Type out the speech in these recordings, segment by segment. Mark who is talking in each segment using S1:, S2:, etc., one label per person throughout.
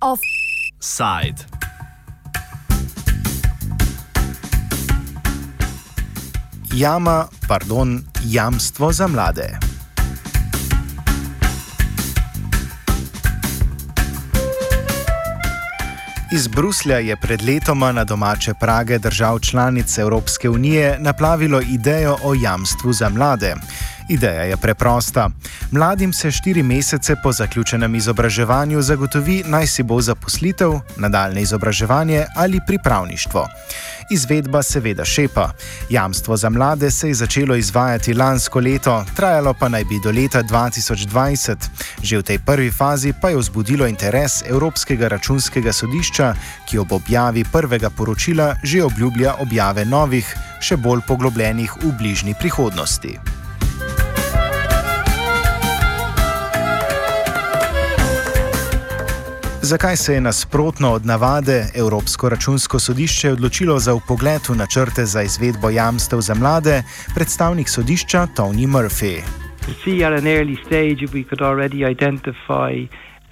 S1: Offside.
S2: Jama, pardon, jamstvo za mlade. Iz Bruslja je pred letoma na domače prage držav članic Evropske unije naplavilo idejo o jamstvu za mlade. Ideja je preprosta. Mladim se štiri mesece po zaključenem izobraževanju zagotovi naj si bo zaposlitev, nadaljne izobraževanje ali pripravništvo. Izvedba seveda šepa. Jamstvo za mlade se je začelo izvajati lansko leto, trajalo pa naj bi do leta 2020. Že v tej prvi fazi pa je vzbudilo interes Evropskega računskega sodišča, ki ob objavi prvega poročila že obljublja objave novih, še bolj poglobljenih v bližnji prihodnosti. Zakaj se je nasprotno od navade Evropsko računsko sodišče odločilo za upogled v načrte za izvedbo jamstev za mlade, predstavnik sodišča Tony Murphy?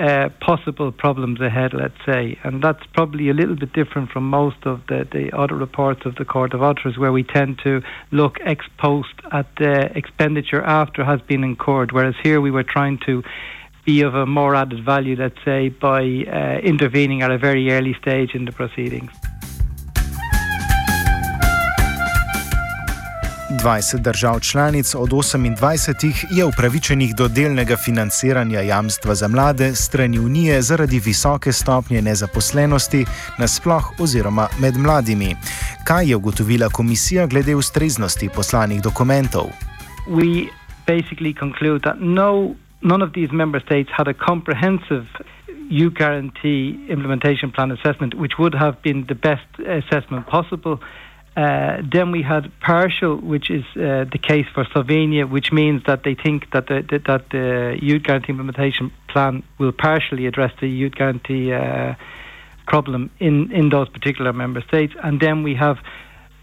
S3: Uh, possible problems ahead, let's say. And that's probably a little bit different from most of the, the other reports of the Court of Auditors, where we tend to look ex post at the expenditure after has been incurred, whereas here we were trying to be of a more added value, let's say, by uh, intervening at a very early stage in the proceedings.
S2: 20 držav članic od 28 je upravičenih do delnega financiranja jamstva za mlade strani Unije zaradi visoke stopnje nezaposlenosti nasploh oziroma med mladimi. Kaj je ugotovila komisija glede ustreznosti poslanih dokumentov?
S3: We basically conclude that no none of these member states had a comprehensive youth guarantee implementation plan assessment, which would have been the best assessment possible. Uh, then we had partial, which is uh, the case for Slovenia, which means that they think that the, that the youth guarantee implementation plan will partially address the youth guarantee uh, problem in, in those particular member states. And then we have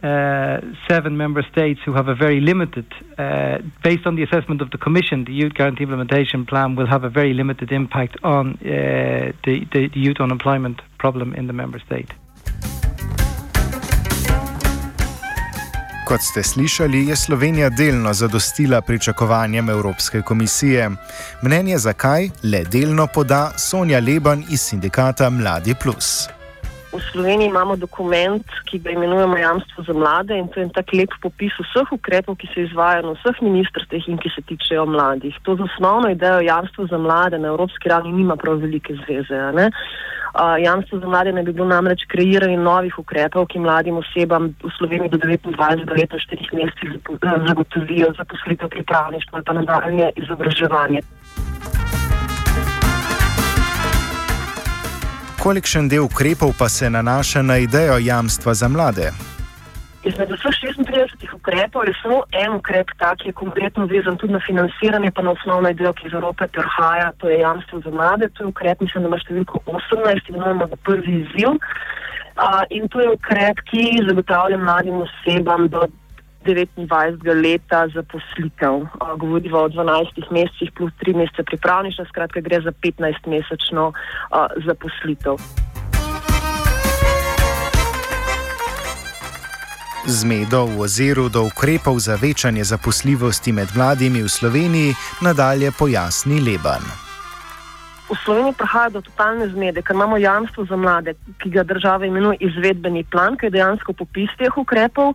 S3: uh, seven member states who have a very limited, uh, based on the assessment of the Commission, the Youth Guarantee Implementation Plan will have a very limited impact on uh, the, the, the youth unemployment problem in the member state.
S2: Kot ste slišali, je Slovenija delno zadostila pričakovanjem Evropske komisije. Mnenje zakaj le delno poda Sonja Leban iz sindikata Mladi Plus.
S4: V Sloveniji imamo dokument, ki ga imenujemo Jamstvo za mlade in to je tak lep popis vseh ukrepov, ki se izvajajo na vseh ministrstvih in ki se tičejo mladih. To z osnovno idejo jamstva za mlade na evropski ravni nima prav velike zveze. Uh, jamstvo za mlade ne bi bilo namreč kreiranje novih ukrepov, ki mladim osebam v Sloveniji do 29 let v 4 mesecih zagotovijo zaposlitev pripravništva ali pa nadaljne izobraževanje.
S2: Kolikšen del ukrepov pa se nanaša na idejo jamstva za mlade?
S4: Izmed vseh 36 ukrepov je samo en ukrep, ta, ki je konkretno vezan tudi na financiranje, pa na osnovno idejo, ki iz Evrope prihaja, to je jamstvo za mlade. To je ukrep, mislim, da ima številko 18 in imamo ga prvi izziv. Uh, in to je ukrep, ki zagotavlja mladim osebam do 29 leta zaposlitev. Govorimo o 12 mesecih plus 3 mesece pripravništva, skratka gre za 15 mesečno zaposlitev.
S2: Zmedo v oziru do ukrepov za večanje zaposljivosti med mladimi v Sloveniji nadalje pojasni Leban.
S4: V Sloveniji prihaja do totalne zmede, ker imamo jamstvo za mlade, ki ga država imenuje izvedbeni plan, ki je dejansko popis teh ukrepov.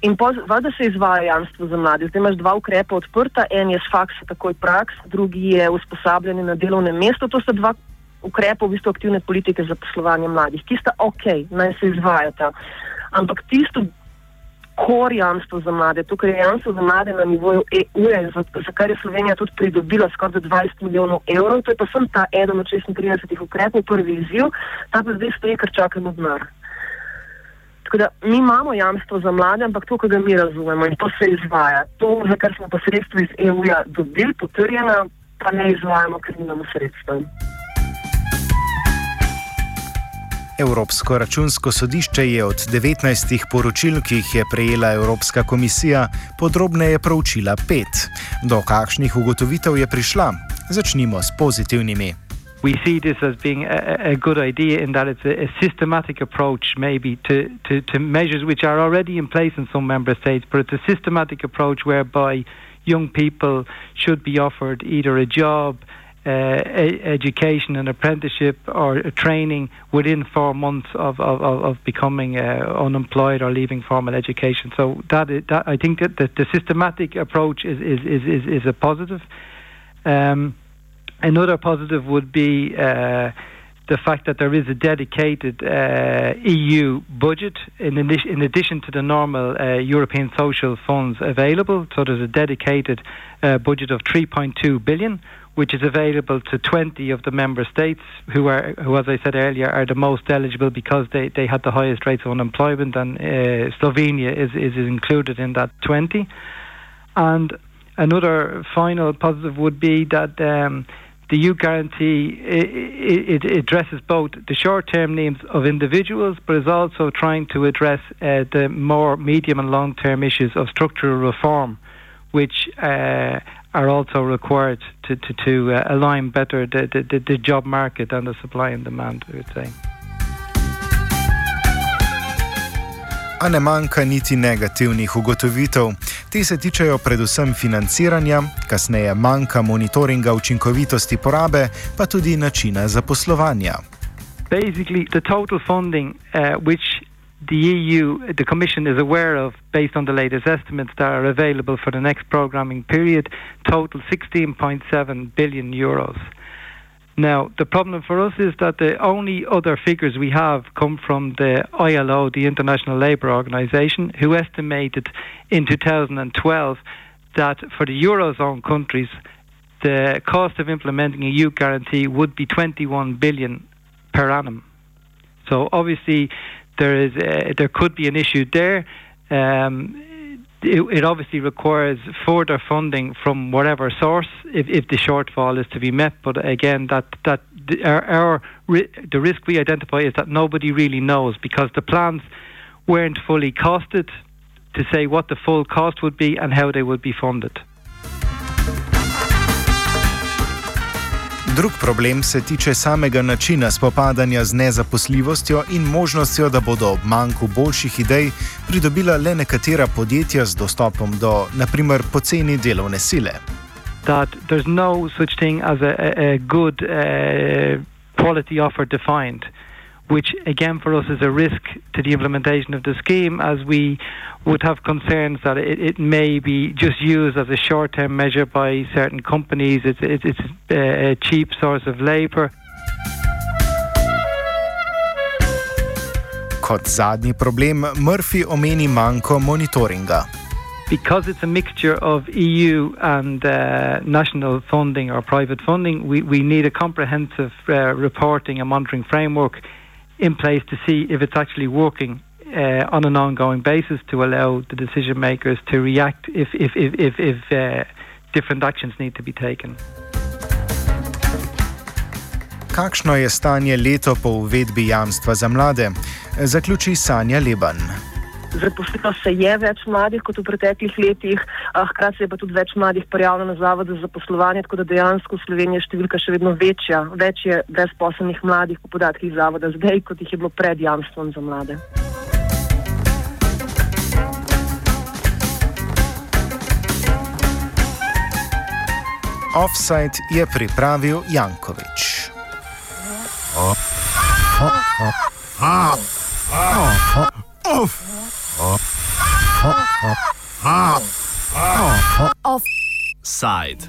S4: In voda se izvaja jamstvo za mlade. Zdaj imaš dva ukrepa odprta, en je s faksa takoj praks, drugi je usposabljanje na delovnem mestu. To sta dva ukrepa v bistvu aktivne politike za poslovanje mladih, ki sta ok, naj se izvajata. Ampak tisto kor jamstvo za mlade, tukaj je jamstvo za mlade na nivoju EU, za, za kar je Slovenija tudi pridobila skoraj 20 milijonov evrov, to je pa sem ta eden od 36 ukrepov, prvi izziv, ta pa zdaj stoji, ker čakamo denar. Tako da mi imamo jamstvo za mlade, ampak to, kar mi razumemo in to se izvaja. To, za kar smo pa sredstva iz EU-ja dobili, potrjena, pa ne izvajamo, ker nimamo sredstva.
S2: Evropsko računsko sodišče je od 19 poročil, ki jih je prejela Evropska komisija, podrobneje proučila pet. Do kakšnih ugotovitev je prišla? Začnimo s pozitivnimi.
S3: we see this as being a, a good idea in that it's a, a systematic approach, maybe to, to, to, measures which are already in place in some member states, but it's a systematic approach whereby young people should be offered either a job, a, education, an apprenticeship, or training within four months of, of, of becoming uh, unemployed or leaving formal education. So that, is, that I think that the, the systematic approach is, is, is, is, is a positive. Um, Another positive would be uh, the fact that there is a dedicated uh, EU budget in, in, addition to the normal uh, European social funds available. So there's a dedicated uh, budget of 3.2 billion, which is available to 20 of the member states, who are, who, as I said earlier, are the most eligible because they, they had the highest rates of unemployment, and uh, Slovenia is, is included in that 20. And another final positive would be that. Um, the youth guarantee it, it, addresses both the short-term needs of individuals, but is also trying to address uh, the more medium and long-term issues of structural reform, which uh, are also required to to, to uh, align better the, the, the job market and the supply and demand. I would say.
S2: A ne manjka niti negativnih ugotovitev. Te se tičejo predvsem financiranja, kasneje manjka monitoringa učinkovitosti porabe, pa tudi načina zaposlovanja.
S3: Basically, the total funding, uh, which the EU, the Commission is aware of based on the latest estimates that are available for the next programming period, total 16.7 billion euros. Now, the problem for us is that the only other figures we have come from the ILO, the International Labour Organization, who estimated in 2012 that for the Eurozone countries, the cost of implementing a youth guarantee would be 21 billion per annum. So obviously, there is a, there could be an issue there. Um, it, it, obviously requires further funding from whatever source if, if the shortfall is to be met. But again, that that our, our the risk we identify is that nobody really knows because the plans weren't fully costed to say what the full cost would be and how they would be funded.
S2: Drug problem se tiče samega načina spopadanja z nezaposljivostjo in možnostjo, da bodo ob manjku boljših idej pridobila le nekatera podjetja z dostopom do, naprimer, poceni delovne sile.
S3: That there's no such thing as a, a good uh, quality offer defined. Which again for us is a risk to the implementation of the scheme as we would have concerns that it, it may be just used as a short-term measure by certain companies. It's, it's, it's a cheap source of labour.
S2: Kot zadnji problem Murphy omeni manjko monitoringa.
S3: Because it's a mixture of EU and uh, national funding or private funding, we, we need a comprehensive uh, reporting and monitoring framework in place to see if it's actually working uh, on an ongoing basis to allow the decision makers to react if, if, if, if, if uh, different actions need to be taken.
S2: Kakšno je stanje leto po uvedbi jamstva za mlade? Zaključi Sanja Leban.
S4: Zaposlilo se je več mladih kot v preteklih letih, hkrati se je pa tudi več mladih prijavilo na zavod za zaposlovanje, tako da dejansko v Sloveniji je številka še vedno večja. Več je brezposobnih mladih po podatkih zavoda zdaj, kot jih je bilo pred jamstvom za mlade.
S2: Offside je pripravil Jankovič. Oh. Oh. Oh. Oh. Oh. Oh. Oh. Offside.